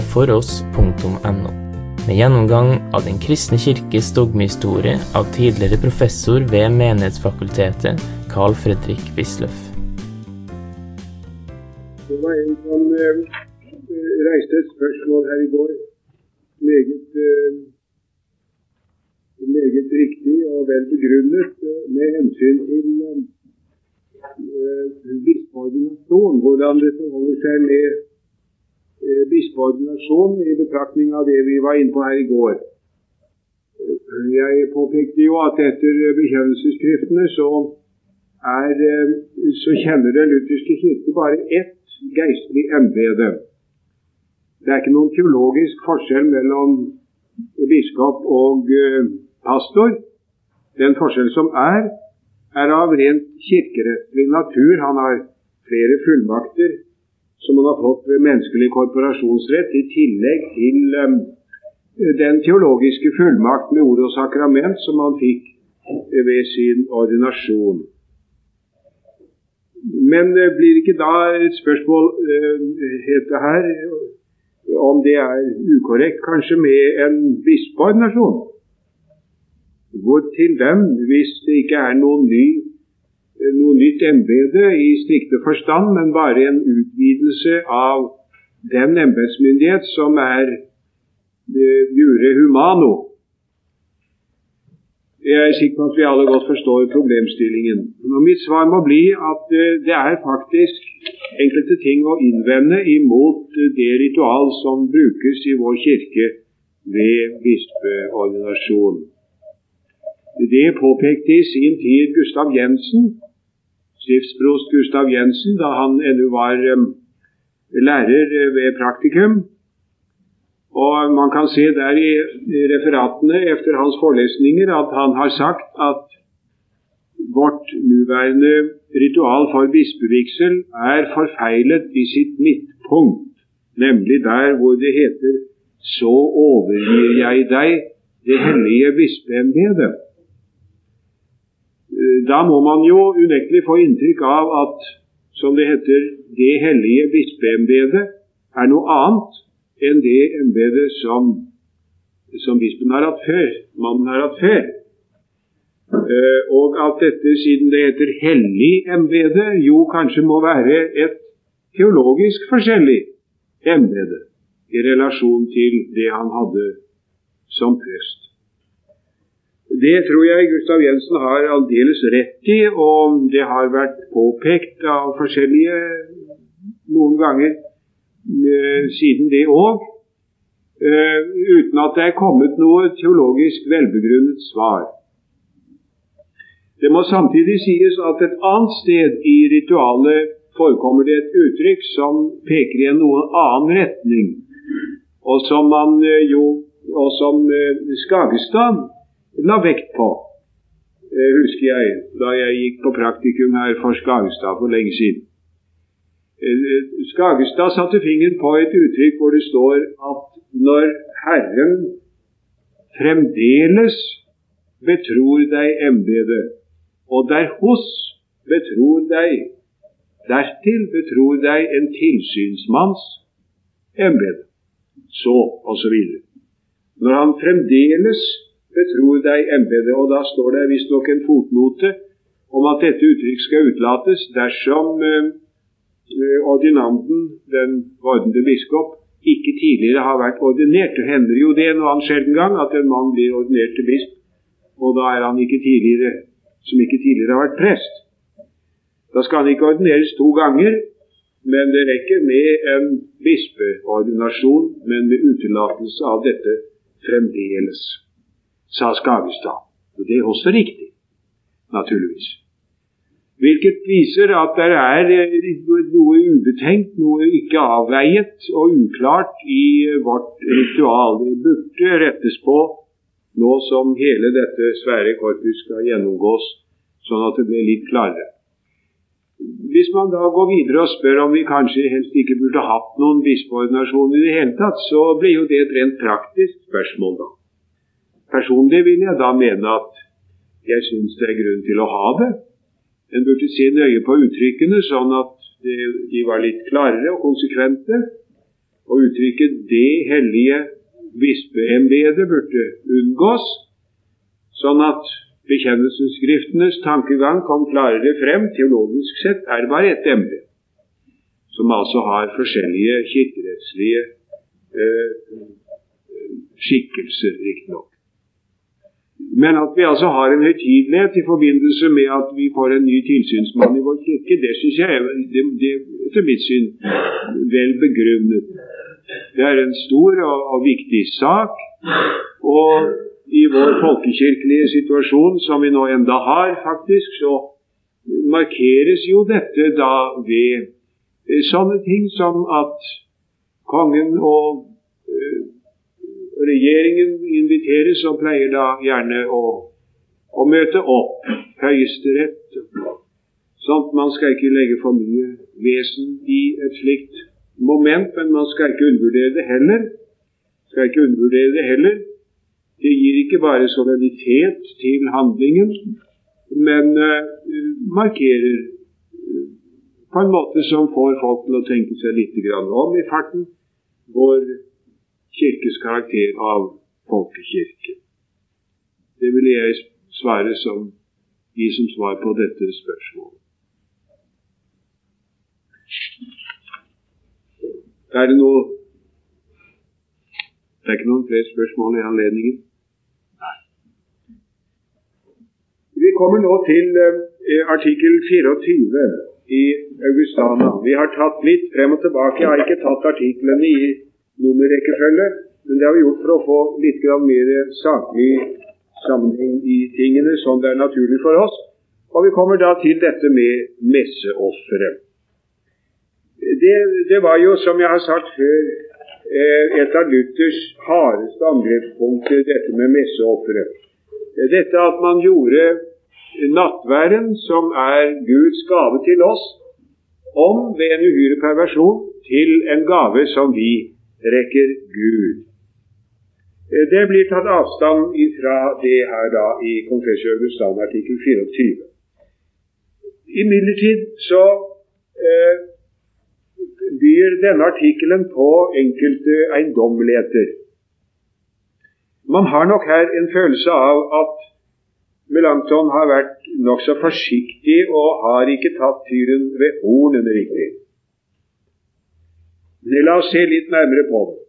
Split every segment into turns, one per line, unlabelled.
foross.no, med gjennomgang av Den kristne kirkes dogmehistorie av tidligere professor ved Menighetsfakultetet, Carl Fredrik Wisløff.
Det var en som eh, reiste et spørsmål her i går. Meget, eh, meget riktig og vel begrunnet eh, med hensyn til eh, bispeordinasjon. Hvordan det forholder seg med eh, bispeordinasjon i betraktning av det vi var inne på her i går. Jeg påpekte jo at etter bekjennelsesskriftene så, er, eh, så kjenner Den lutherske kirke bare ett geistlig embete. Det er ikke noen teologisk forskjell mellom biskop og pastor. Den forskjell som er, er av rent kirkerettslig natur. Han har flere fullmakter som han har fått ved menneskelig korporasjonsrett, i tillegg til um, den teologiske fullmakt med ord og sakrament som han fikk ved sin ordinasjon. Men det blir ikke da et spørsmål uh, her om det er ukorrekt kanskje med en bispeordinasjon? Hvor til hvem, hvis det ikke er noen ny, noe nytt embete i strikte forstand, men bare en utvidelse av den embetsmyndighet som er jure humano, jeg er sikker på at vi alle godt forstår problemstillingen. Og Mitt svar må bli at eh, det er faktisk enkelte ting å innvende imot eh, det ritual som brukes i vår kirke ved bispeordinasjon. Det påpekte i sin tid Gustav Jensen, stiftsprost Gustav Jensen, da han ennå var um, lærer ved praktikum. Og Man kan se der i referatene efter hans forelesninger at han har sagt at vårt nåværende ritual for bispevigsel er forfeilet i sitt midtpunkt, nemlig der hvor det heter Så overgir jeg deg det hellige bispeembetet. Da må man jo unektelig få inntrykk av at, som det heter, det hellige bispeembedet er noe annet enn det embedet som, som bispen har hatt før, mannen har hatt før. Uh, og at dette, siden det heter hellig embete, jo kanskje må være et teologisk forskjellig embete i relasjon til det han hadde som prest. Det tror jeg Gustav Jensen har aldeles rett i, og det har vært påpekt av forskjellige noen ganger Eh, siden det òg, eh, uten at det er kommet noe teologisk velbegrunnet svar. Det må samtidig sies at et annet sted i ritualet forekommer det et uttrykk som peker i en noe annen retning, og som man eh, jo og som Skagestad la vekt på, husker jeg, da jeg gikk på praktikum her for Skagestad for lenge siden. Eh, Skagestad satte fingeren på et uttrykk hvor det står at når Herren fremdeles betror deg embetet, og derhos betror deg, dertil betror deg en tilsynsmanns embete, så osv. Når han fremdeles betror deg embetet, og da står det visstnok en fotnote om at dette uttrykk skal utlates dersom eh, ordinanden, ordinanten, den vordende biskop, ikke tidligere har vært ordinert. Det hender jo det en annen sjelden gang at en mann blir ordinert til bisp, og da er han ikke tidligere som ikke tidligere har vært prest. Da skal han ikke ordineres to ganger, men det rekker med en bispeordinasjon, men med utelatelse av dette fremdeles, sa Skagestad. Og det er også riktig, naturligvis. Hvilket viser at det er eh, noe ubetenkt, noe ikke avveiet og uklart i vårt ritual. Det burde rettes på nå som hele dette svære korpus skal gjennomgås, sånn at det blir litt klarere. Hvis man da går videre og spør om vi kanskje helst ikke burde hatt noen bispeordinasjon i det hele tatt, så blir jo det et rent praktisk spørsmål, da. Personlig vil jeg da mene at jeg syns det er grunn til å ha det. En burde se nøye på uttrykkene, sånn at de var litt klarere og konsekvente. Og uttrykket 'det hellige bispeembedet' burde unngås, sånn at bekjennelsesskriftenes tankegang kom klarere frem. Teologisk sett er det bare ett embete, som altså har forskjellige kirkerettslige eh, skikkelser, riktignok. Men at vi altså har en høytidelighet i forbindelse med at vi får en ny tilsynsmann i vår kirke, det syns jeg det, det, etter mitt syn vel begrunnet. Det er en stor og, og viktig sak. Og i vår folkekirkelige situasjon, som vi nå enda har, faktisk, så markeres jo dette da ved sånne ting som at kongen og regjeringen inviteres og pleier da gjerne å, å møte opp Høyesterett. Sånn man skal ikke legge for mye vesen i et slikt moment, men man skal ikke undervurdere det heller. Skal ikke undervurdere det heller. Det gir ikke bare soliditet til handlingen, men uh, markerer uh, på en måte som får folk til å tenke seg litt om i farten, hvor kirkes karakter av folkekirke. Det vil jeg svare som gi som svar på dette spørsmålet. Er det noe Det er ikke noen flere spørsmål i anledningen? Nei. Vi kommer nå til eh, artikkel 24 i Augustana. Vi har tatt litt frem og tilbake. Jeg har ikke tatt artiklene i nummerrekkefølge, men det har vi gjort for å få litt mer saklig sammenheng i tingene, sånn det er naturlig for oss. Og vi kommer da til dette med messeofferet. Det, det, var jo, som jeg har sagt før, eh, et av Luthers hardeste angrepspunkter, dette med messeofferet. Dette at man gjorde nattværen, som er Guds gave til oss, om ved en uhyre perversjon til en gave som vi rekker Gud. Eh, det blir tatt avstand fra det her da i Confessio Augustan artikkel 24. Imidlertid så eh, byr denne artikkelen på enkelte eiendommeligheter. Man har nok her en følelse av at Melanchthon har vært nokså forsiktig og har ikke tatt tyren ved hornene riktig. La oss se litt nærmere på det.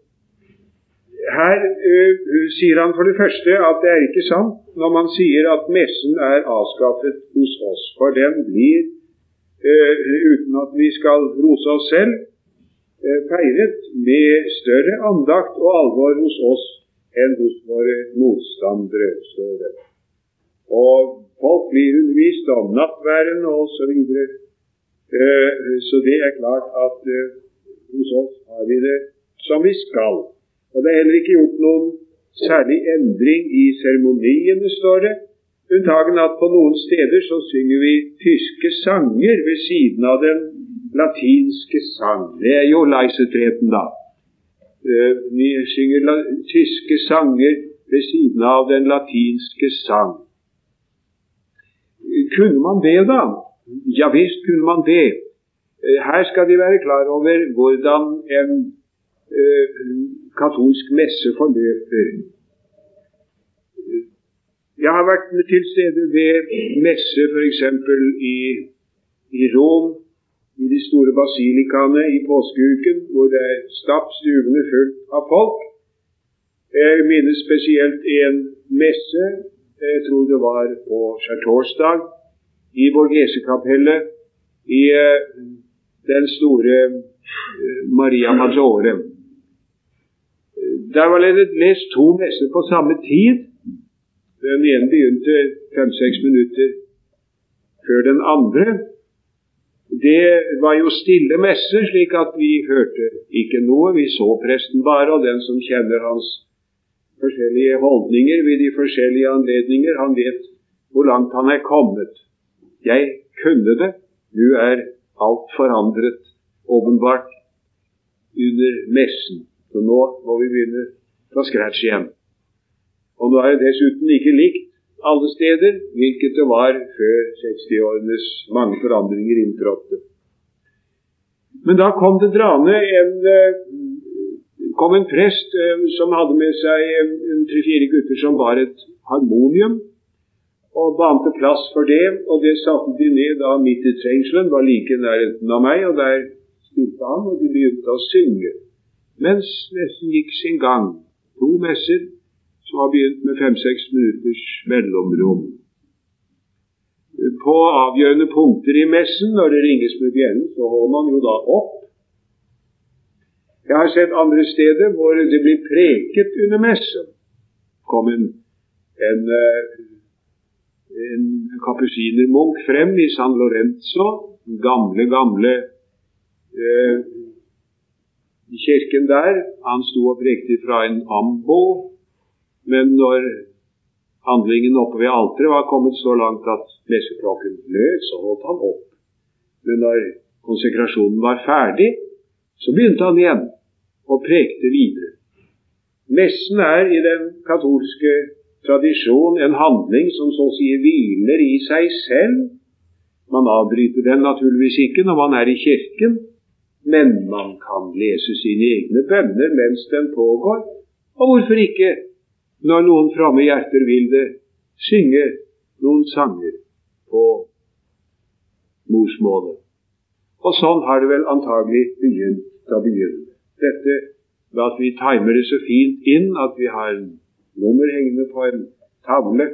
Her uh, sier han for det første at det er ikke sant når man sier at messen er avskaffet hos oss. For den blir, uh, uten at vi skal rose oss selv, uh, feiret med større andakt og alvor hos oss enn hos våre motstandere, står det. Og folk blir undervist om nattværen osv. Så, uh, så det er klart at hos oss har vi det som vi skal. Og det er heller ikke gjort noen særlig endring i seremoniene, står det. Unntagen at på noen steder så synger vi tyske sanger ved siden av den latinske sang. Det er jo leisetreten, da. Eh, vi synger tyske sanger ved siden av den latinske sang. Kunne man det, da? Ja visst kunne man det. Eh, her skal de være klar over hvordan en uh, katolsk messe forløper. Jeg har vært til stede ved messe f.eks. I, i Rom, i de store basilikaene i påskeuken, hvor det er stapp stuvende fullt av folk. Jeg minnes spesielt en messe, jeg tror det var på skjærtorsdag, i Borgesekapellet i den store eh, Maria Maggiore. Der var det lest to messer på samme tid. Den ene begynte fem-seks minutter før den andre. Det var jo stille messer, slik at vi hørte ikke noe. Vi så presten bare, og den som kjenner hans forskjellige holdninger ved de forskjellige anledninger, han vet hvor langt han er kommet. Jeg kunne det. Du er alt forandret, åpenbart, under messen. Så nå må vi begynne fra scratch igjen. Og nå er det dessuten ikke likt alle steder, hvilket det var før 60-årenes mange forandringer inntrådte. Men da kom det draende en uh, kom en prest eh, som hadde med seg eh, tre-fire gutter som bar et harmonium, og bante plass for det. Og det satte de ned da midt i trengselen, var like i nærheten av meg, og der spilte han, og de begynte å synge. Mens messen gikk sin gang. To messer som har begynt med fem-seks minutters mellomrom. På avgjørende punkter i messen, når det ringes med bjellen, så holder man jo da opp jeg har sett andre steder hvor det blir preket under messen. kom en, en, eh, en kapusinermunk frem i San Lorenzo, den gamle, gamle eh, kirken der. Han sto og prekte fra en ambo, men når handlingen oppe ved alteret var kommet så langt at messeklokken lød, så holdt han opp. Men når konsekrasjonen var ferdig, så begynte han igjen og prekte videre. Messen er i den katolske tradisjon en handling som så å si hviler i seg selv. Man avbryter den naturligvis ikke når man er i kirken, men man kan lese sine egne bønner mens den pågår. Og hvorfor ikke, når noen fromme hjerter vil det, synge noen sanger på morsmålet. Og sånn har det vel antagelig begynt å begynne dette ved at vi timer det så fint inn at vi har nummer hengende på en tavle.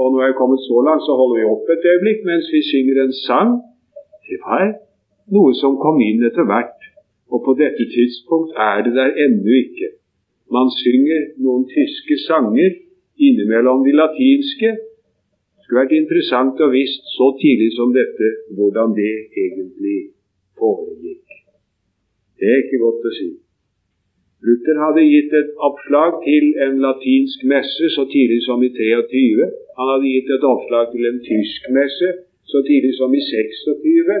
Og når jeg er kommet så langt, så holder vi opp et øyeblikk mens vi synger en sang. Det var noe som kom inn etter hvert, og på dette tidspunkt er det der ennå ikke. Man synger noen tyske sanger innimellom de latinske. Det skulle vært interessant å visst så tidlig som dette hvordan det egentlig foregikk. Det er ikke godt å si. Luther hadde gitt et oppslag til en latinsk messe så tidlig som i 23. Han hadde gitt et oppslag til en tysk messe så tidlig som i 26.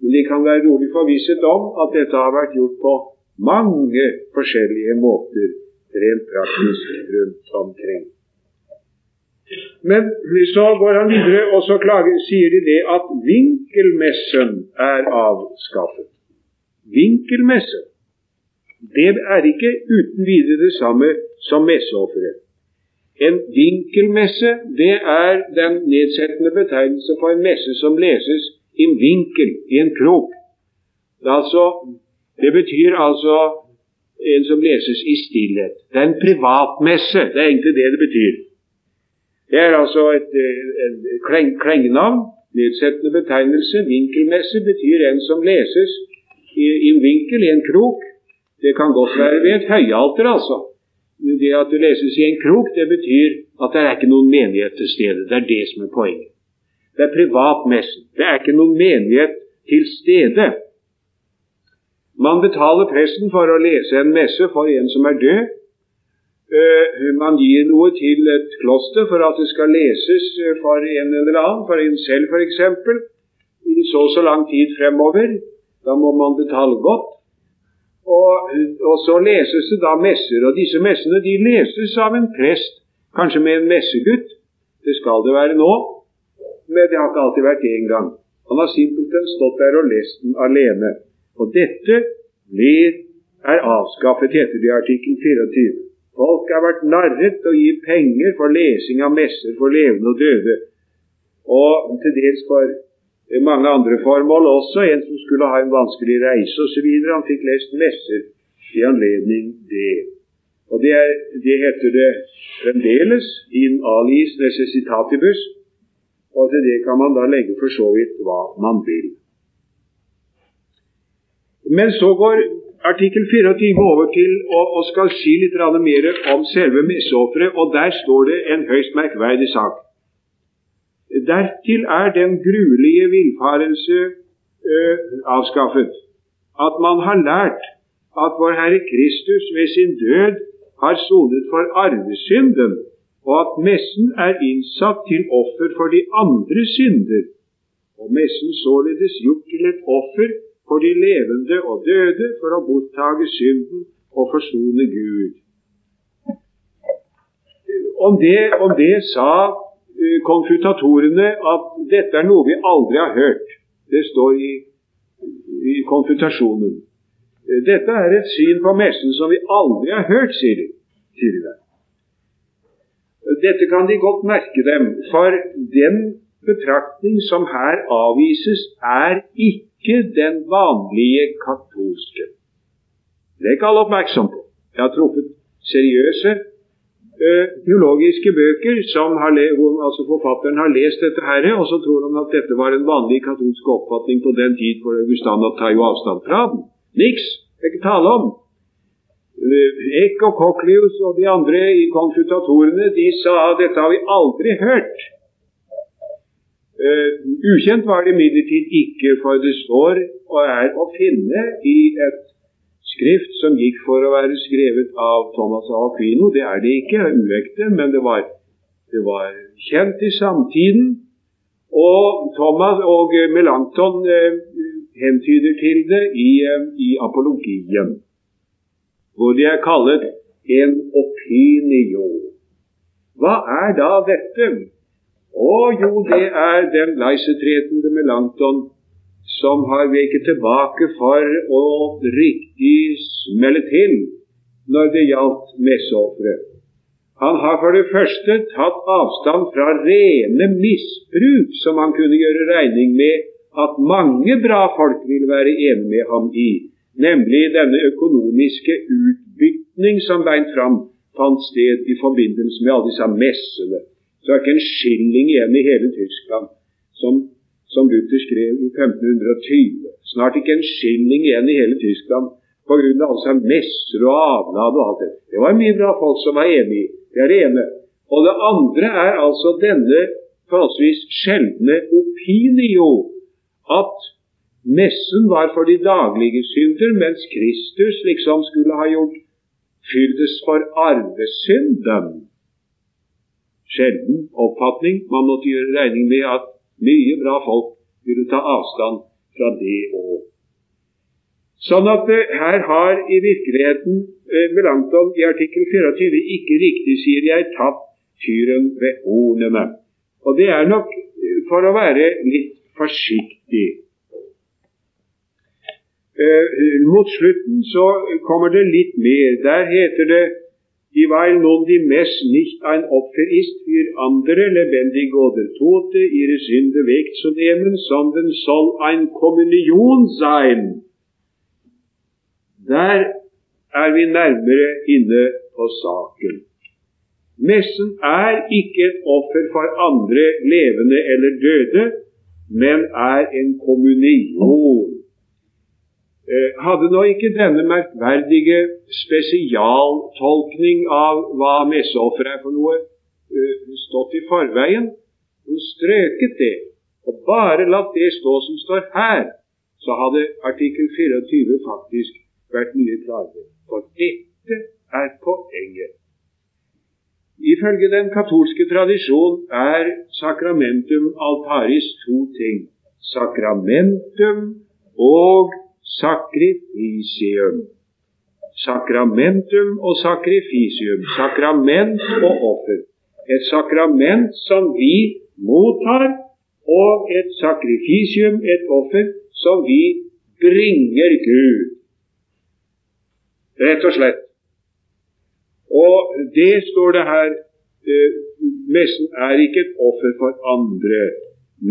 Men de kan være rolig forvisset om at dette har vært gjort på mange forskjellige måter rent praktisk rundt omkring. Men så går han videre, og så klager, sier de det at vinkelmessen er avskaffet vinkelmesse. Det er ikke uten videre det samme som messeofferet. En vinkelmesse det er den nedsettende betegnelse på en messe som leses i en vinkel, i en krok. Det, altså, det betyr altså en som leses i stillhet. Det er en privatmesse. Det er egentlig det det betyr. Det er altså et, et, et klengenavn, nedsettende betegnelse. Vinkelmesse betyr en som leses i, i en vinkel, i en krok. Det kan godt være ved et høyalter, altså. Det at det leses i en krok, det betyr at det er ikke noen menighet til stede. Det er det som er poenget. Det er privatmessen. Det er ikke noen menighet til stede. Man betaler presten for å lese en messe for en som er død. Uh, man gir noe til et kloster for at det skal leses for en eller annen, for en selv f.eks., i så og så lang tid fremover. Da må man betale godt. Og, og, så leses det da messer, og disse messene de leses av en prest, kanskje med en messegutt. Det skal det være nå, men det har ikke alltid vært det engang. Han har simpelthen stått der og lest den alene. Og dette blir, er avskaffet, heter det i artikkel 24. Folk har vært narret til å gi penger for lesing av messer for levende og døde, og til dels for mange andre formål også. En som skulle ha en vanskelig reise osv. Han fikk lest messer i anledning det. Og det, er, det heter det fremdeles in alis necessitatibus. Og til det kan man da legge for så vidt hva man vil. Men så går artikkel 24 over til og, og skal si litt mer om selve messeofferet, og der står det en høyst merkverdig sak. Dertil er den gruelige villfarelse uh, avskaffet at man har lært at vår Herre Kristus ved sin død har sonet for arvesynden, og at messen er innsatt til offer for de andre synder, og messen således gjort til et offer for de levende og døde for å borttage synden og forsone Gud. Om det, om det sa konfutatorene at dette er noe vi aldri har hørt. Det står i, i konfutasjonen. Dette er et syn på messen som vi aldri har hørt, sier de. Sier de Dette kan de godt merke dem, for den betraktning som her avvises, er ikke den vanlige katolske. Det er ikke alle oppmerksom på. Jeg har truffet seriøse teologiske bøker som hvor altså forfatteren har lest dette her, og så tror han at dette var en vanlig katolsk oppfatning på den tid, for Augustana tar jo avstand fra den. Niks. Det er ikke tale om. Eck og Cochleus og de andre i konfutatorene de sa at dette har vi aldri hørt. Uh, ukjent var det imidlertid ikke, for det står og er å finne i et skrift som gikk for å være skrevet av Thomas av Aquino. Det er det ikke, uekte, men det var, det var, kjent i samtiden. Og Thomas og Melanchthon eh, hentyder til det i, eh, i apologien, hvor de er kallet en opinio. Hva er da dette? Å jo, det er den leisetretende Melanchthon som har veket tilbake for å riktig smelle til når det gjaldt messeofre. Han har for det første tatt avstand fra rene misbruk, som han kunne gjøre regning med at mange bra folk vil være enig med ham i, nemlig denne økonomiske utbytning som beint fram fant sted i forbindelse med alle disse messene. Så er ikke en skilling igjen i hele Tyskland som som Luther skrev i 1520. Snart ikke en skilling igjen i hele Tyskland pga. altså messer og avlad og alt det. Det var mye bra folk som var enige. Det er det ene. Og det andre er altså denne forholdsvis sjeldne opinio at messen var for de daglige synder, mens Kristus liksom skulle ha gjort fyldes for arvesynden. Sjelden oppfatning. Man måtte gjøre regning med at mye bra folk ville ta avstand fra det òg. Sånn at eh, her har i virkeligheten eh, Melanchthon i artikkel 24 ikke riktig, sier jeg, tatt tyren ved hornene. Og det er nok eh, for å være litt forsiktig. Mot slutten så kommer det litt mer. Der heter det Die nun die Mess nicht ein Opfer ist für andere lebendige oder Tote, ihre Sünde wegzunehmen, sondern soll ein Kommunion sein. Der er vi nærmere inne på saken. Messen er ikke et offer for andre levende eller døde, men er en kommunion. Eh, hadde nå ikke denne merkverdige spesialtolkning av hva messeoffer er for noe, eh, stått i forveien, hun strøket det, og bare latt det stå som står her, så hadde artikkel 24 faktisk vært mye klarere. For dette er poenget. Ifølge den katolske tradisjon er sakramentum altaris to ting. Sakramentum og sakrifisium. Sakramentum og sakrifisium. Sakrament og offer. Et sakrament som vi mottar, og et sakrifisium, et offer, som vi bringer Gud. Rett og slett. Og det står det her eh, Messen er ikke et offer for andre,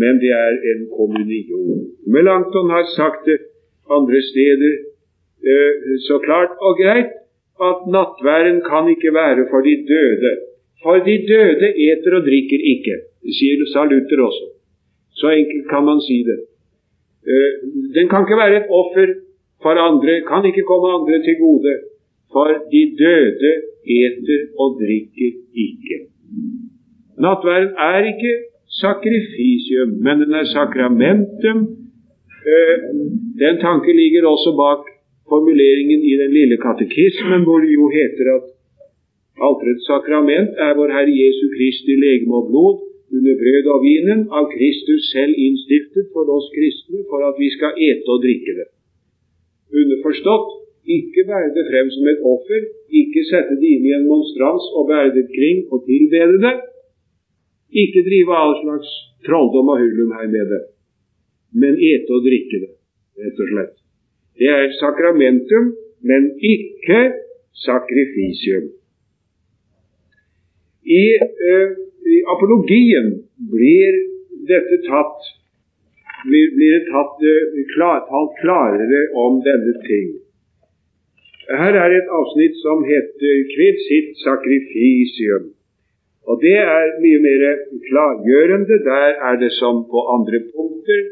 men det er en kommunion. Melanchthon har sagt det andre steder eh, så klart og greit at nattværen kan ikke være for de døde. For de døde eter og drikker ikke, sier sa Luther også. Så enkelt kan man si det. Eh, den kan ikke være et offer for andre, kan ikke komme andre til gode. For de døde eter og drikker ikke. Nattværen er ikke sakrifisium, men den er sakramentum den tanke ligger også bak formuleringen i den lille katekismen, hvor det jo heter at alterets sakrament er vår Herre Jesu Kristi legeme og blod under brød og vinen, av Kristus selv innstiftet for oss kristne for at vi skal ete og drikke det. Underforstått ikke bære det frem som et offer, ikke sette det inn i en monstrans og bære det kring og tilbede det. Ikke drive all slags trolldom og hullum her med det men ete og drikke det, rett og slett. Det er sakramentum, men ikke sakrifisium. I, uh, I, apologien blir dette tatt blir, det tatt, uh, klar, klarere om denne ting. Her er et avsnitt som heter kvitt sitt sakrifisium, Og Det er mye mer klargjørende. Der er det som på andre punkter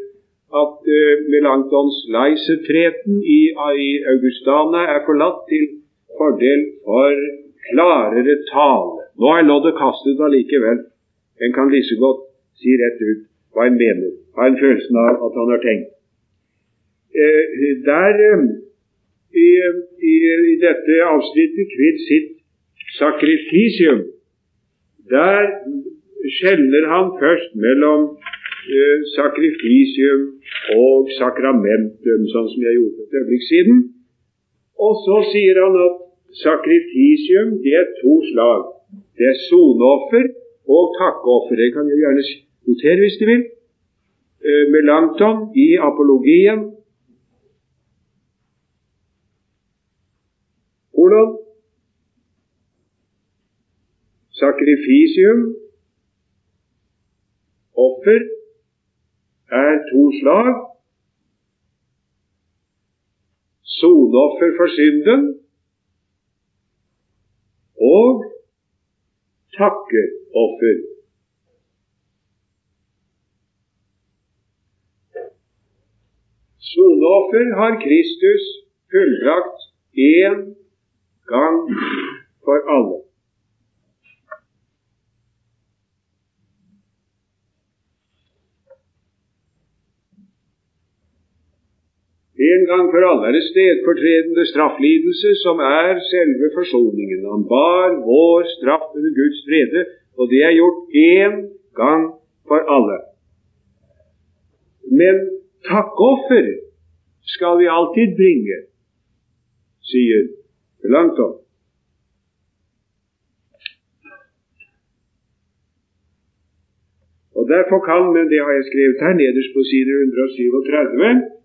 at uh, Melanchtons Leisetreten i, i Augustana er forlatt til fordel for klarere tale. Nå er loddet kastet allikevel. En kan like godt si rett ut hva en mener, hva en følelsen av at han har tenkt. Uh, der uh, i, i, i, dette avsnittet, kvitt sitt sakrifisium, der skjelner han først mellom eh, sakrifisium og sakramentum, sånn som jeg gjorde for et øyeblikk siden. Og så sier han at sakrifisium det er to slag. Det er soneoffer og takkeoffer. Det kan du gjerne notere hvis du vil. Eh, Melanchthon i apologien. Hvordan? Sakrifisium, offer, er to slag. Soneoffer for synden og takkeoffer. Soneoffer har Kristus fullbrakt én gang for alle. En gang for alle er det stedfortredende strafflidelse som er selve forsoningen. Han bar vår straff under Guds frede, og det er gjort én gang for alle. Men takkoffer skal vi alltid bringe, sier Langton. Og Derfor kan, men det har jeg skrevet her nederst på side 137 Eh,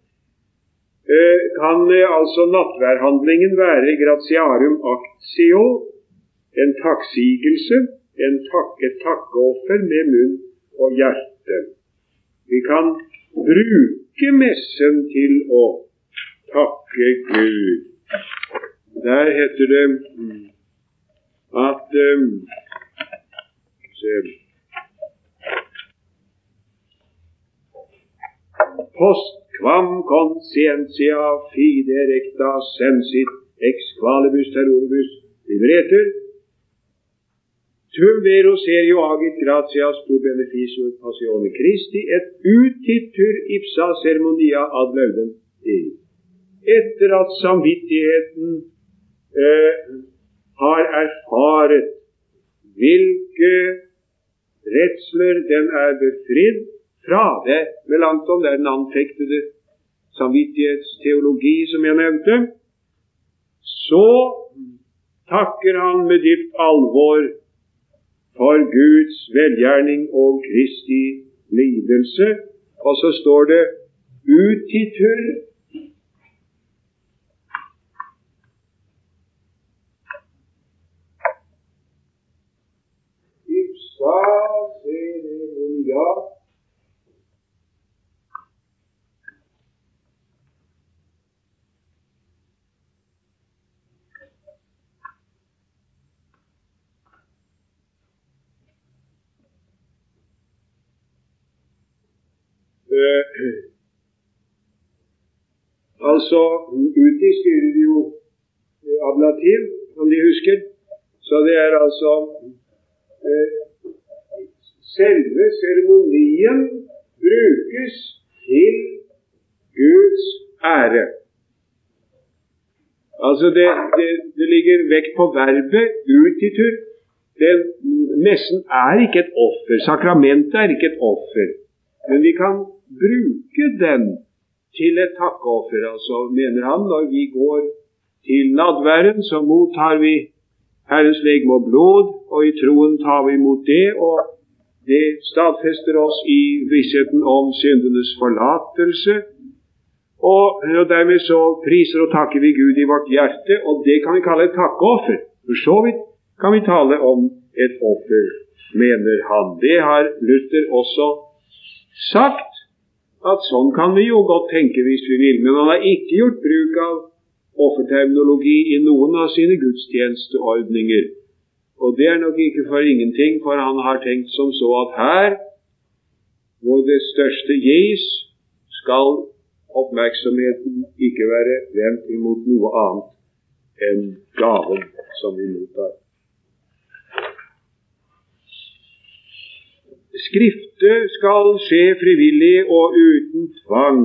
kan eh, altså nattværhandlingen være gratiarum actio, en takksigelse, en tak, et takkeoffer med munn og hjerte. Vi kan bruke messen til å takke Gud. Der heter det mm, at um, se, Post quam conscientia fide recta sensit ex qualibus terroribus libretur tum vero serio agit gratias tu beneficium passione Christi et utitur ipsa ceremonia ad laudem Dei. Etter at samvittigheten eh, har erfaret hvilke redsler den er befridd fravær med langt om. Det er den anfektede samvittighetsteologi som jeg nevnte. Så takker han med dypt alvor for Guds velgjerning og Kristi lidelse. Og så står det utitur Ipsa ceremonia Eh, altså, Uti styrer jo eh, ablativ, om de husker. Så det er altså eh, Selve seremonien brukes til Guds ære. Altså det, det, det ligger vekt på verbet utitur. Den, messen er ikke et offer. Sakramentet er ikke et offer. Men vi kan bruke den til et takkeoffer. Altså, mener han, når vi går til nadværen, så mottar vi Herrens legeme og blod, og i troen tar vi imot det. og Det stadfester oss i vissheten om syndenes forlatelse. Og, og dermed så priser og takker vi Gud i vårt hjerte, og det kan vi kalle et takkeoffer. For så vidt kan vi tale om et offer, mener han. Det har Luther også sagt, at sånn kan vi jo godt tenke hvis vi vil. Men han har ikke gjort bruk av offerterminologi i noen av sine gudstjenesteordninger. Og det er nok ikke for ingenting, for han har tenkt som så at her, hvor det største gis, skal oppmerksomheten ikke være vendt imot noe annet enn gaven som vi mottar. Skrifte skal skje frivillig og uten tvang.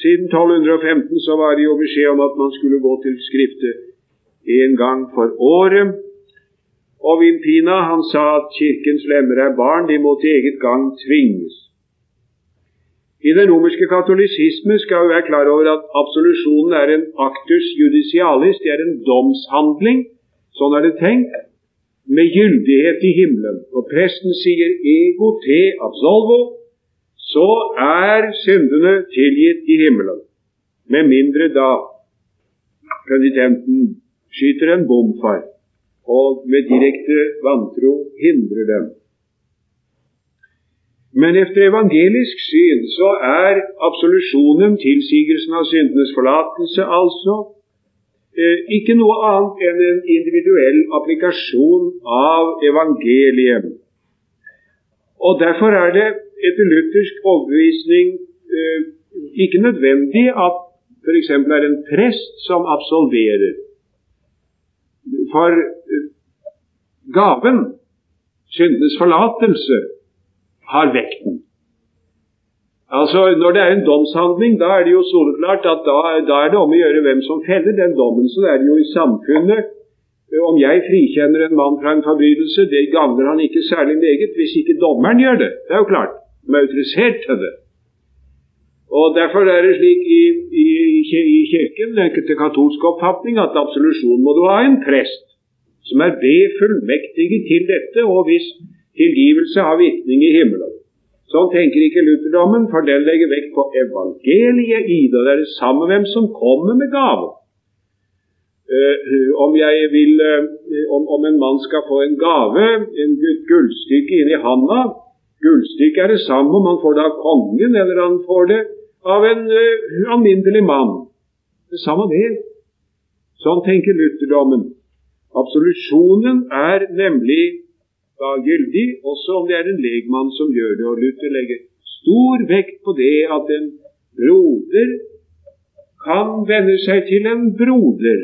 Siden 1215 så var det jo beskjed om at man skulle gå til Skrifte én gang for året. Og Vimpina han sa at Kirkens lemmer er barn, de må til eget gang tvinges. I den romerske katolisisme skal vi være klar over at absolusjonen er en actus judicialis, det er en domshandling, sånn er det tenkt, med gyldighet i himmelen. Og presten sier 'ego te absolvo', så er syndene tilgitt i himmelen. Med mindre da penitenten skyter en bomfar og med direkte vantro hindrer dem. Men efter evangelisk syn så er absolusjonen, tilsigelsen av syndenes forlatelse, altså ikke noe annet enn en individuell applikasjon av evangeliet. Og Derfor er det etter luthersk overbevisning eh, ikke nødvendig at f.eks. er en prest som absolverer. For eh, gaven, syndenes forlatelse, har vekten. Altså, Når det er en domshandling, da er det jo soleklart at da, da, er det om å gjøre hvem som feller den dommen. Så det er det jo i samfunnet. Om jeg frikjenner en mann fra en forbrytelse, det gagner han ikke særlig meget hvis ikke dommeren gjør det. Det er jo klart. De er autorisert til det. Og Derfor er det slik i, i, i Kirken, den enkelte katolske oppfatning, at absolusjon må du ha en prest som er befullmektiget til dette, og hvis tilgivelse har virkning i himmelen. Sånn tenker ikke lutherdommen, for den legger vekt på evangeliet i det. Det er det samme hvem som kommer med gaven. Uh, om, vil, uh, om, om, en mann skal få en gave, en gullstykke inn i handa Gullstykket er det samme om han får det av kongen eller han får det av en uh, alminnelig mann. Det samme det. Sånn tenker lutherdommen. Absolusjonen er nemlig da gyldig, også om det er en legmann som gjør det. Og Luther legger stor vekt på det at en broder kan vende seg til en broder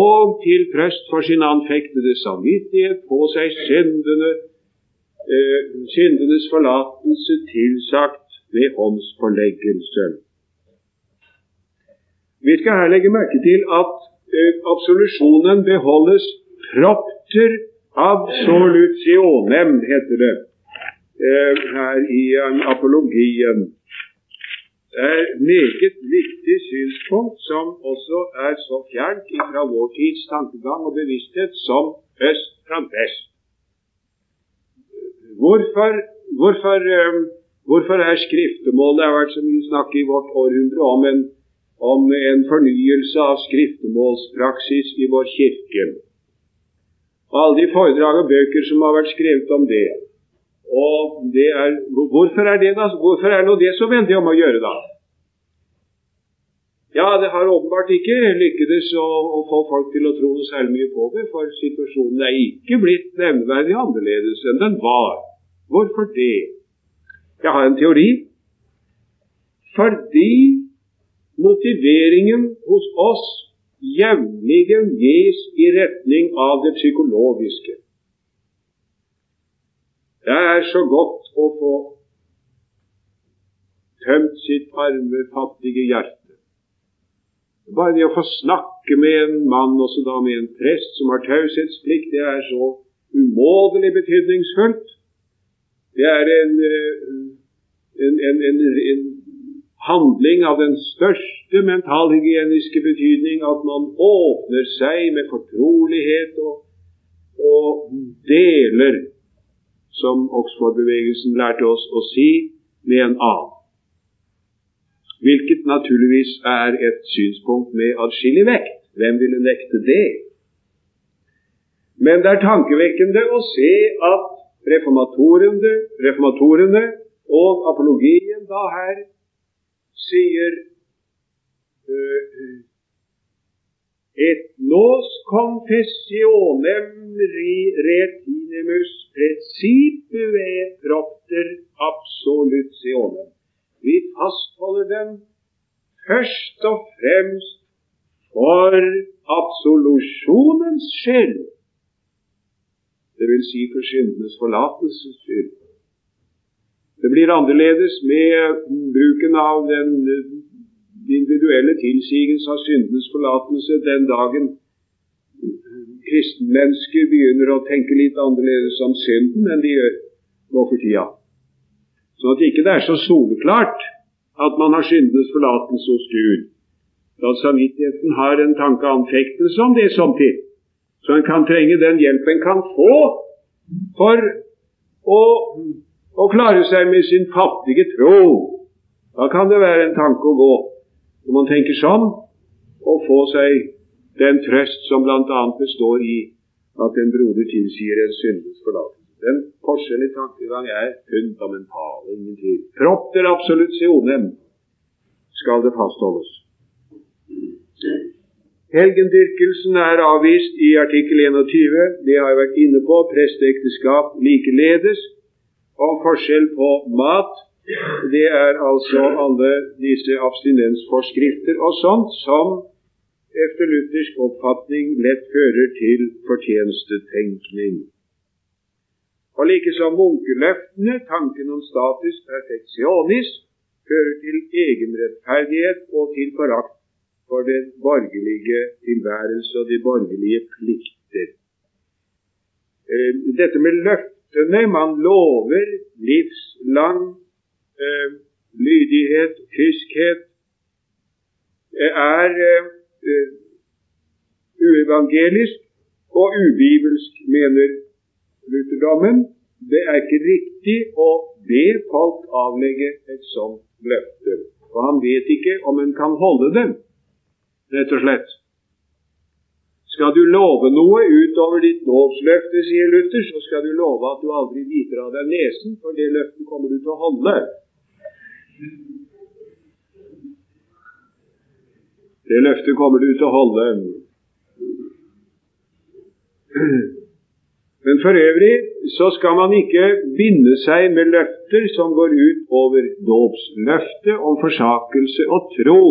og til trøst for sin anfektede samvittighet på seg syndene, eh, syndenes forlatelse tilsagt ved håndspåleggelse. Vi skal her legge merke til at Eh, absolusjonen beholdes propter absolutionem, heter det eh, her i apologien. Det er et meget viktig synspunkt som også er så fjernt fra vår tids tankegang og bevissthet som øst fra vest. Hvorfor, hvorfor, eh, hvorfor er skriftemål Det har vært så mye snakk i vårt århundre om en om en fornyelse av skriftemålspraksis i vår kirke. Alle de foredrag og bøker som har vært skrevet om det. Og det er, hvorfor er det da, hvorfor er nå det så veldig om å gjøre, da? Ja, det har åpenbart ikke lykkes å, å, få folk til å tro noe særlig mye på det, for situasjonen er ikke blitt nevneverdig annerledes enn den var. Hvorfor det? Jeg har en teori. Fordi motiveringen hos oss jevnlig gis i retning av det psykologiske. Det er så godt å få tømt sitt arme, fattige hjerte. Bare det å få snakke med en mann, også da med en prest som har taushetsplikt, det er så umåtelig betydningsfullt. Det er en, eh, en, en, en handling av den største mentalhygieniske betydning at man åpner seg med fortrolighet og, og deler, som Oxford-bevegelsen lærte oss å si, med en annen. Hvilket naturligvis er et synspunkt med adskillig vekt. Hvem ville nekte det? Men det er tankevekkende å se at reformatorene, reformatorene og apologien da her sier uh, et nos confessionem retinemus principe propter absolutionem. Vi fastholder den først og fremst for absolusjonens skyld, vil si for syndenes forlatelses skyld. Det blir annerledes med bruken av den individuelle tilsigelse av syndenes forlatelse den dagen kristenmennesker begynner å tenke litt annerledes om synden enn de gjør nå for tida. Sånn at ikke det er så soleklart at man har syndenes forlatelse hos Gud. Da samvittigheten har en tankeanfektelse om det samtidig, så en kan trenge den hjelp en kan få for å, å klare seg med sin fattige tro. Da kan det være en tanke å gå når man tenker sånn, å få seg den trøst som bl.a. består i at en broder tilsier en syndes forlatelse. Den forskjellen i tankegang er fundamental. Ingen tvil. Propter absolutionem skal det fastholdes. Helgendyrkelsen er avvist i artikkel 21. Det har jeg vært inne på. Presteekteskap likeledes. Og forskjell på mat det er altså alle disse abstinensforskrifter og sånt som efter luthersk oppfatning lett fører til fortjenestetenkning. Og likesom munkeløftene, tanken om status perfeksjonis, fører til egenrettferdighet og til forakt for den borgerlige tilværelse og de borgerlige plikter. Eh, dette med løftene man lover livslang eh, lydighet, kyskhet, eh, er eh, uevangelisk og ubibelsk, mener lutherdommen. Det er ikke riktig å be folk avlegge et sånt løfte. For han vet ikke om en kan holde dem, rett og slett. Skal du love noe utover ditt lovsløfte, sier Luther, så skal du love at du aldri biter av deg nesen, for det løftet kommer du til å holde. Det løftet kommer du til å holde. Men for øvrig så skal man ikke binde seg med løfter som går ut over dåpsløftet om forsakelse og tro,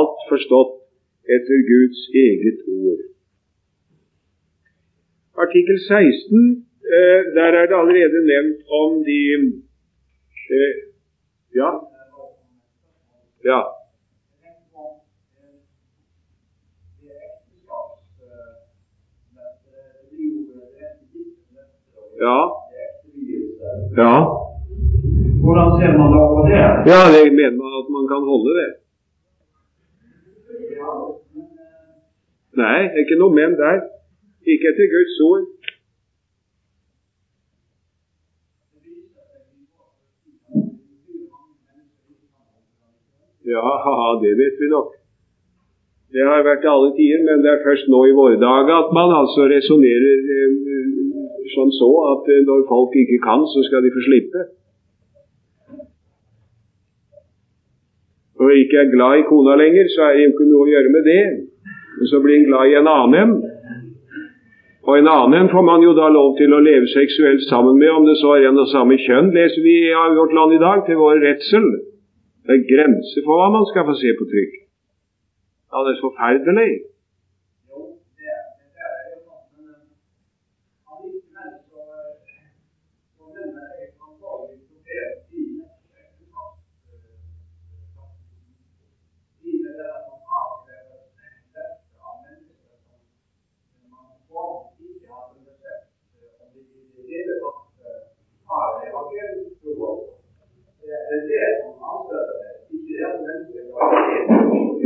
alt forstått etter Guds eget ord. Artikkel 16, eh, der er det allerede nevnt om de eh, ja. Ja. Ja. Ja.
Hvordan ser man da på det?
Ja, det mener man at man kan holde det. Nei, ikke noe men der. Ikke etter Guds ord. Ja, det vet vi nok. Det har vært alle tider, men det er først nå i våre dager at man altså resonnerer eh, som så at eh, når folk ikke kan, så skal de få slippe. Og ikke er glad i kona lenger, så er det jo ikke noe å gjøre med det. Men så blir en glad i en annen. Og en annen får man jo da lov til å leve seksuelt sammen med, om det så er en og samme kjønn, leser vi av vårt land i dag, til vår redsel. Det er grenser for hva man skal få se på trykk. Ja, det er forferdelig.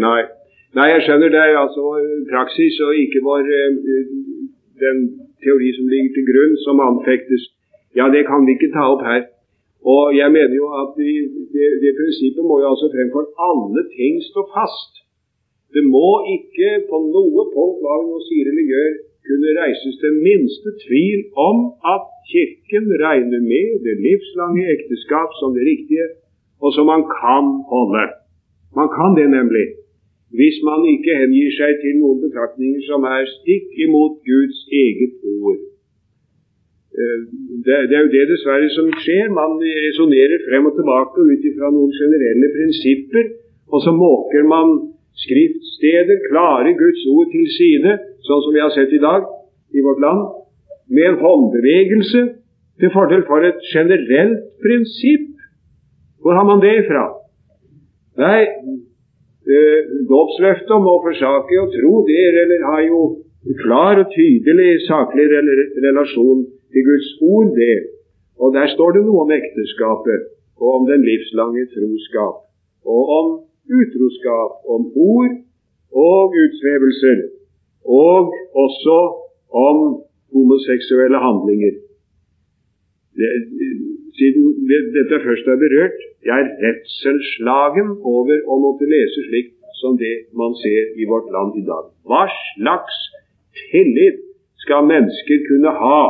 Nei. Nei, jeg skjønner det altså praksis og ikke vår uh, den teori som ligger til grunn, som anfektes. Ja, det kan vi ikke ta opp her. Og jeg mener jo at det, det, det prinsippet må jo altså fremfor alle ting stå fast. Det må ikke på noe punkt hva vi nå sier eller gjør, kunne reises den minste tvil om at Kirken regner med det livslange ekteskap som det riktige, og som man kan holde. Man kan det nemlig, hvis man ikke hengir seg til noen betraktninger som er stikk imot Guds eget ord. Eh, det, det, er jo det dessverre som skjer. Man resonnerer frem og tilbake ut ifra noen generelle prinsipper, og så måker man skriftsteder, klare Guds ord til side, sånn som vi har sett i dag i vårt land, med en håndbevegelse til fordel for et generelt prinsipp. Hvor har man det ifra? Nei, eh, dåpsløftet om å forsake og tro, det eller, har jo klar og tydelig saklig relasjon til Guds ord, det. Og der står det noe om ekteskapet og om den livslange troskap, og om utroskap, om ord og utsvevelser, og også om homoseksuelle handlinger. Det, siden dette først er berørt, er redselslagen over å måtte lese slikt som det man ser i vårt land i dag. Hva slags tillit skal mennesker kunne ha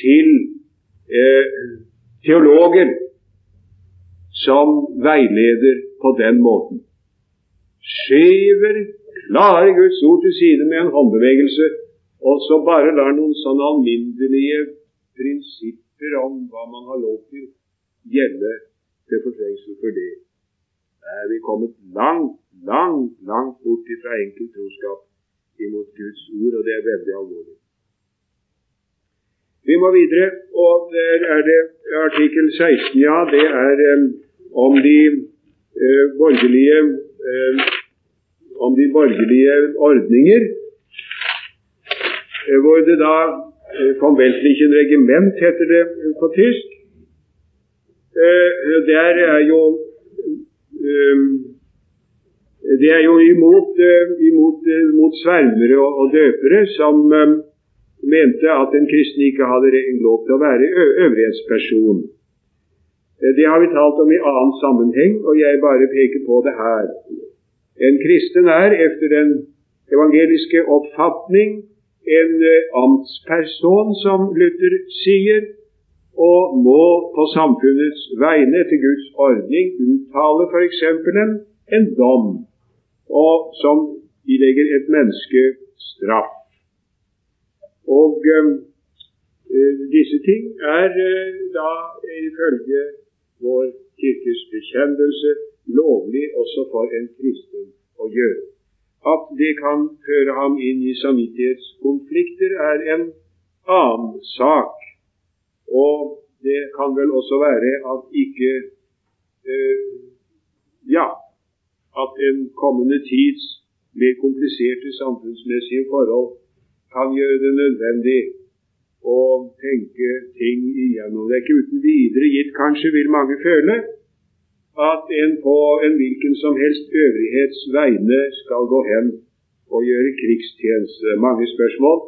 til eh, teologer som veileder på den måten. Skyver klare Guds ord til side med en håndbevegelse, og så bare lar noen sånne alminnelige prinsipper om hva man har lov til, gjelde til fortrengsel for det. Er vi kommet langt, langt, langt bort fra enkel troskap imot Guds ord, og det er veldig alvorlig. Vi må videre, og der er det artikkel 16. Ja, det er um, om de uh, borgerlige uh, om de borgerlige ordninger, uh, hvor det da kom Weltlichen Regiment heter det på tysk. Der er jo det er jo imot, imot, imot svermere og, døpere som mente at en kristen ikke hadde lov til å være øvrighetsperson. Eh, det har vi talt om i annen sammenheng, og jeg bare peker på det her. En kristen er efter den evangeliske oppfatning en eh, amtsperson, som Luther sier, og må på samfunnets vegne etter Guds ordning uttale f.eks. En, en dom, og som ilegger et menneske straff. Og uh, disse ting er uh, da ifølge vår kirkes bekjennelse lovlig også for en kristen å gjøre. At det kan føre ham inn i samvittighetskonflikter, er en annen sak. Og det kan vel også være at ikke eh, Ja, at en kommende tids mer kompliserte samfunnsmessige forhold kan gjøre det nødvendig å tenke ting igjennom. Det er ikke uten videre gitt, kanskje, vil mange føle, at en på en hvilken som helst øvrighets vegne skal gå hen og gjøre krigstjeneste. Mange spørsmål.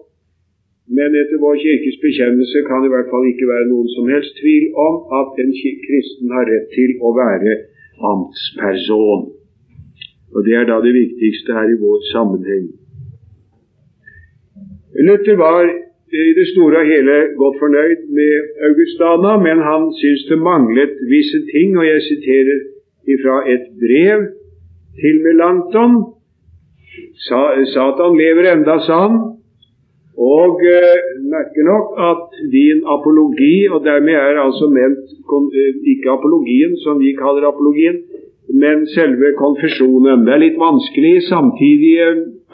Men etter vår kirkes bekjennelse kan det i hvert fall ikke være noen som helst tvil om at en kristen har rett til å være amtsperson. Og Det er da det viktigste her i vår sammenheng. Luther var i det store og hele godt fornøyd med Augustana, men han syns det manglet visse ting, og jeg siterer fra et brev til Melanchthon. Satan lever enda, sa han, og eh, merker nok at din apologi, og dermed er altså ment uh, ikke apologien som vi kaller apologien, men selve konfesjonen. Det er litt vanskelig i samtidige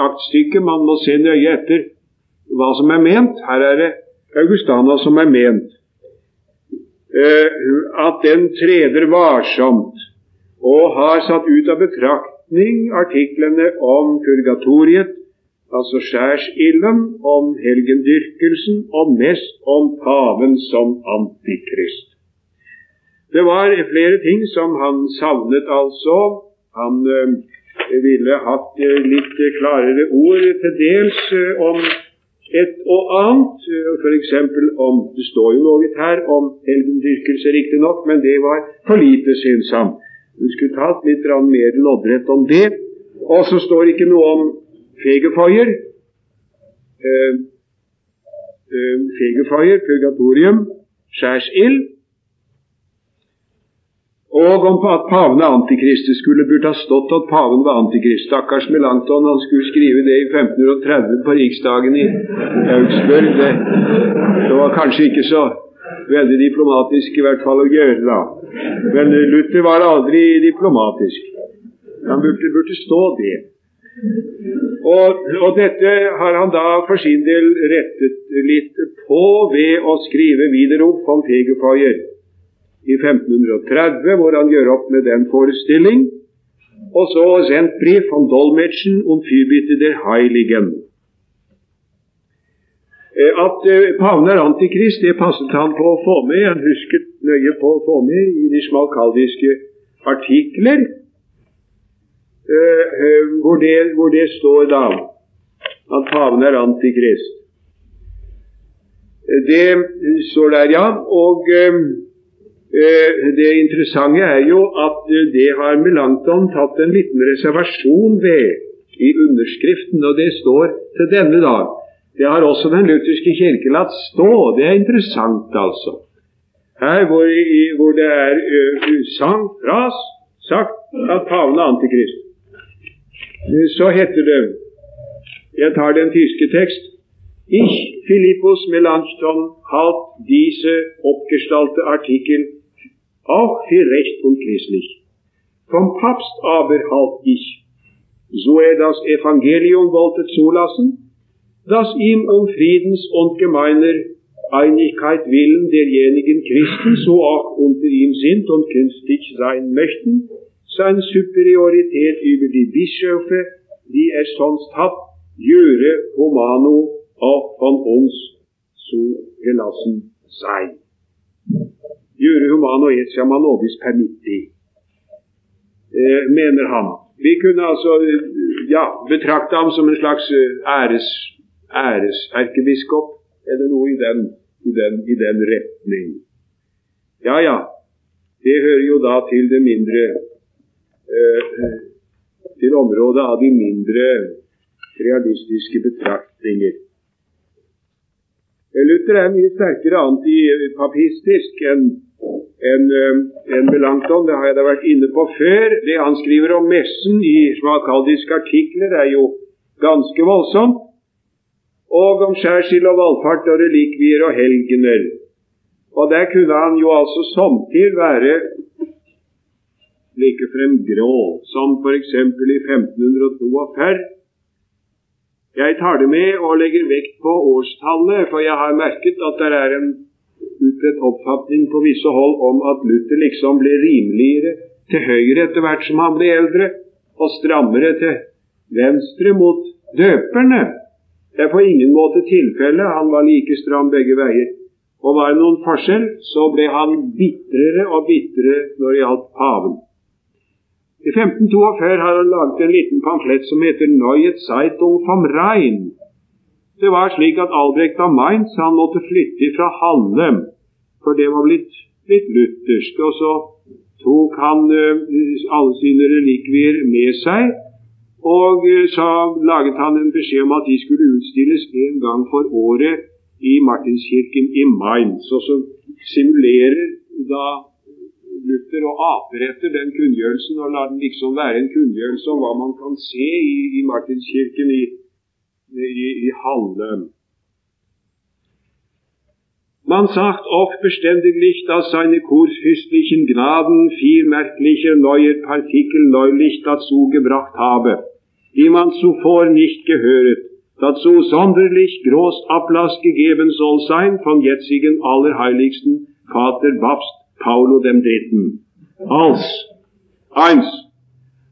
aktstykker. Man må se nøye etter hva som er ment. Her er det Augustana som er ment. Uh, at den treder varsomt og har satt ut av betraktning artiklene om purgatoriet, altså skjærsilden, om helgendyrkelsen og mest om paven som antikrist. Det var flere ting som han savnet, altså. Han uh, ville hatt uh, litt klarere ord til dels om et og annet, f.eks. om Det står jo noe her om helgendyrkelse, riktignok, men det var for lite, syns han. Du skulle tatt litt mer loddrett om det. Og så står det ikke noe om fegeføyer. Eh, eh, fegeføyer, purgatorium, skjærsild. Og om at paven er antikrist. Det skulle burde ha stått at paven var antikrist. Stakkars Melanchthon, han skulle skrive det i 1530 på riksdagen i Augsburg. Det, det, var kanskje ikke så veldig diplomatisk i hvert fall å gjøre da. Men Luther var aldri diplomatisk. Han burde, burde stå det. Og, og, dette har han da for sin del rettet litt på ved å skrive videre opp om Fegefeuer i 1530, hvor han gjør opp med den forestilling. Og så sendt brief om Dolmetschen und Fürbitte der Heiligen. Eh, at eh, paven er antikrist, det passet han på å få med. Han husket nøye på å få med i de smalkaldiske artikler, eh, hvor det, hvor det står da at paven er antikrist. Det står der, ja. Og det interessante er jo at eh, det har Melanchthon tatt en liten reservasjon ved i underskriften, og det står til denne dag. Det har også Den lutherske kirke latt stå. Det er interessant, altså. Her hvor, i, hvor det er uh, sang, fras, sagt at paven er antikrist. Så heter det Jeg tar den tyske tekst. Ich, Philippus Melanchthon, hat diese oppgestalte Artikel auch für recht und christlich. Vom Papst aber halt ich, so er das Evangelium wollte zulassen, dass ihm um Friedens und gemeiner Einigkeit willen derjenigen Christen, so auch unter ihm sind und künftig sein möchten, seine Superiorität über die Bischöfe, die er sonst hat, Jöre Humano auch von uns zugelassen sei gjøre humano etiam nobis permitti, eh, mener han. Vi kunne altså ja, betrakte ham som en slags eh, æres, æreserkebiskop, eller noe i den, i, den, i den, retning. Ja, ja, det hører jo da til det mindre eh, til området av de mindre realistiske betraktninger. Luther er mye sterkere antipapistisk enn enn en Melanchthon. Det har jeg da vært inne på før. Det han skriver om messen i smakaldiske artikler, er jo ganske voldsomt. Og om skjærsild og valfart og relikvier og helgener. Og der kunne han jo altså samtidig være likefrem grå, som f.eks. i 1542. Jeg tar det med og legger vekt på årstallet, for jeg har merket at det er en utbredt oppfatning på visse hold om at Luther liksom ble rimeligere til høyre etter hvert som han ble eldre, og strammere til venstre mot døperne. Det er på ingen måte tilfellet. Han var like stram begge veier. Og var det noen forskjell, så ble han bitrere og bitrere når det gjaldt paven. I 1542 har han laget en liten pamflett som heter 'Neue Zeitung vom Rhein'. Det var slik at Albrecht av Mainz han måtte flytte fra Hallem, for det var blitt litt luthersk. Og så tok han uh, alle sine relikvier med seg, og uh, så laget han en beskjed om at de skulle utstilles en gang for året i Martinskirken i Mainz. Og så simulerer da Luther og aper etter den kunngjørelsen og lar den liksom være en kunngjørelse om hva man kan se i, i Martinskirken i i, i Halle. Man sagt oft beständiglich, dass seine kursfürstlichen Gnaden vier merkliche neue Partikel neulich dazu gebracht habe, die man zuvor nicht gehört. Dazu sonderlich groß Ablass gegeben soll sein von jetzigen Allerheiligsten Vater Babst Paulo dem Dritten. Als eins,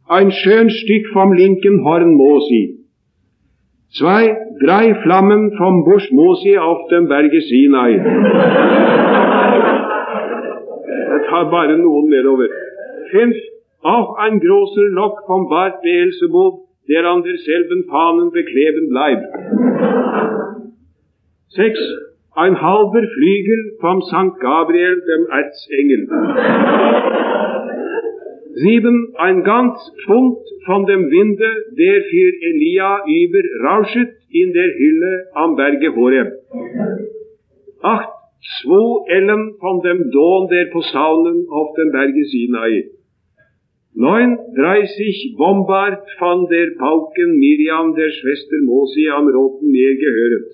ein schön Stück vom linken Horn Mosi, Zwei, drei Flammen vom Busch Mosi auf dem Berge Sinai. Jeg tar bare noen nedover. Fins auch ein großer Lock vom Bart Beelzebub, der an derselben Fahnen bekleben bleibt. Sechs. Ein halber Flügel vom St. Gabriel, dem Erzengel. Sieben, ein ganz Pfund von dem Winde, der für Elia überrauschet in der Hülle am Berge Horeb. Acht, zwei Ellen von dem Don der Posaunen auf dem Berge Sinai. 39 Bombard von der Pauken Miriam, der Schwester Mosi am Roten Meer gehöret.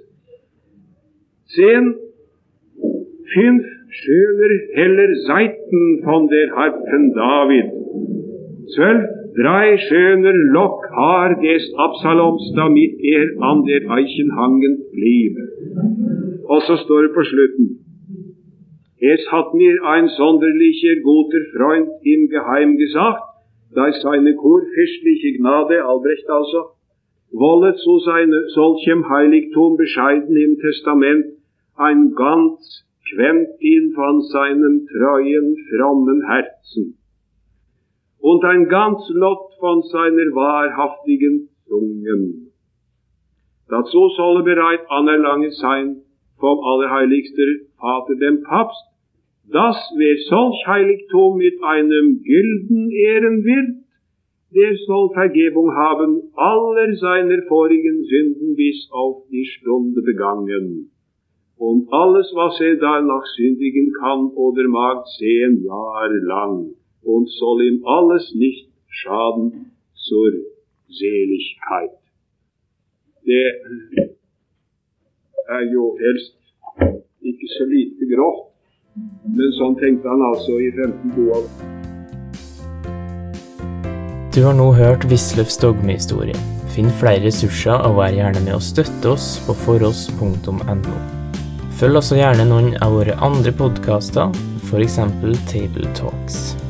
10. 5 schöner heller seiten von der Harpen David. Zwölf, drei schöner Lockhaar des Absaloms, damit er an der Eichen hangend blieb. Also Og så står det på slutten Es hat mir ein sonderlicher guter Freund im Geheim gesagt, dass seine kurfürstliche Gnade, Albrecht also, wolle zu seine, solchem Heiligtum bescheiden im Testament ein ganz Quentin von seinem treuen, frommen Herzen und ein ganz Lot von seiner wahrhaftigen Zungen. Dazu solle bereit anerlange sein vom Allerheiligsten Vater dem Papst, dass wer solch Heiligtum mit einem Gilden ehren wird, der soll Vergebung haben aller seiner vorigen Sünden bis auf die Stunde begangen. Und alles, was er danach sündigen kann oder mag, zehn Jahre lang, und soll ihm alles nicht schaden zur Seligkeit. Det er jo helst ikke så lite grovt, men sånn tenkte han altså i 1522.
Du har nå hørt Wisløffs dogmehistorie. Finn flere ressurser og vær gjerne med å støtte oss på foross.no. Følg også gjerne noen av våre andre podkaster, f.eks. Table Talks.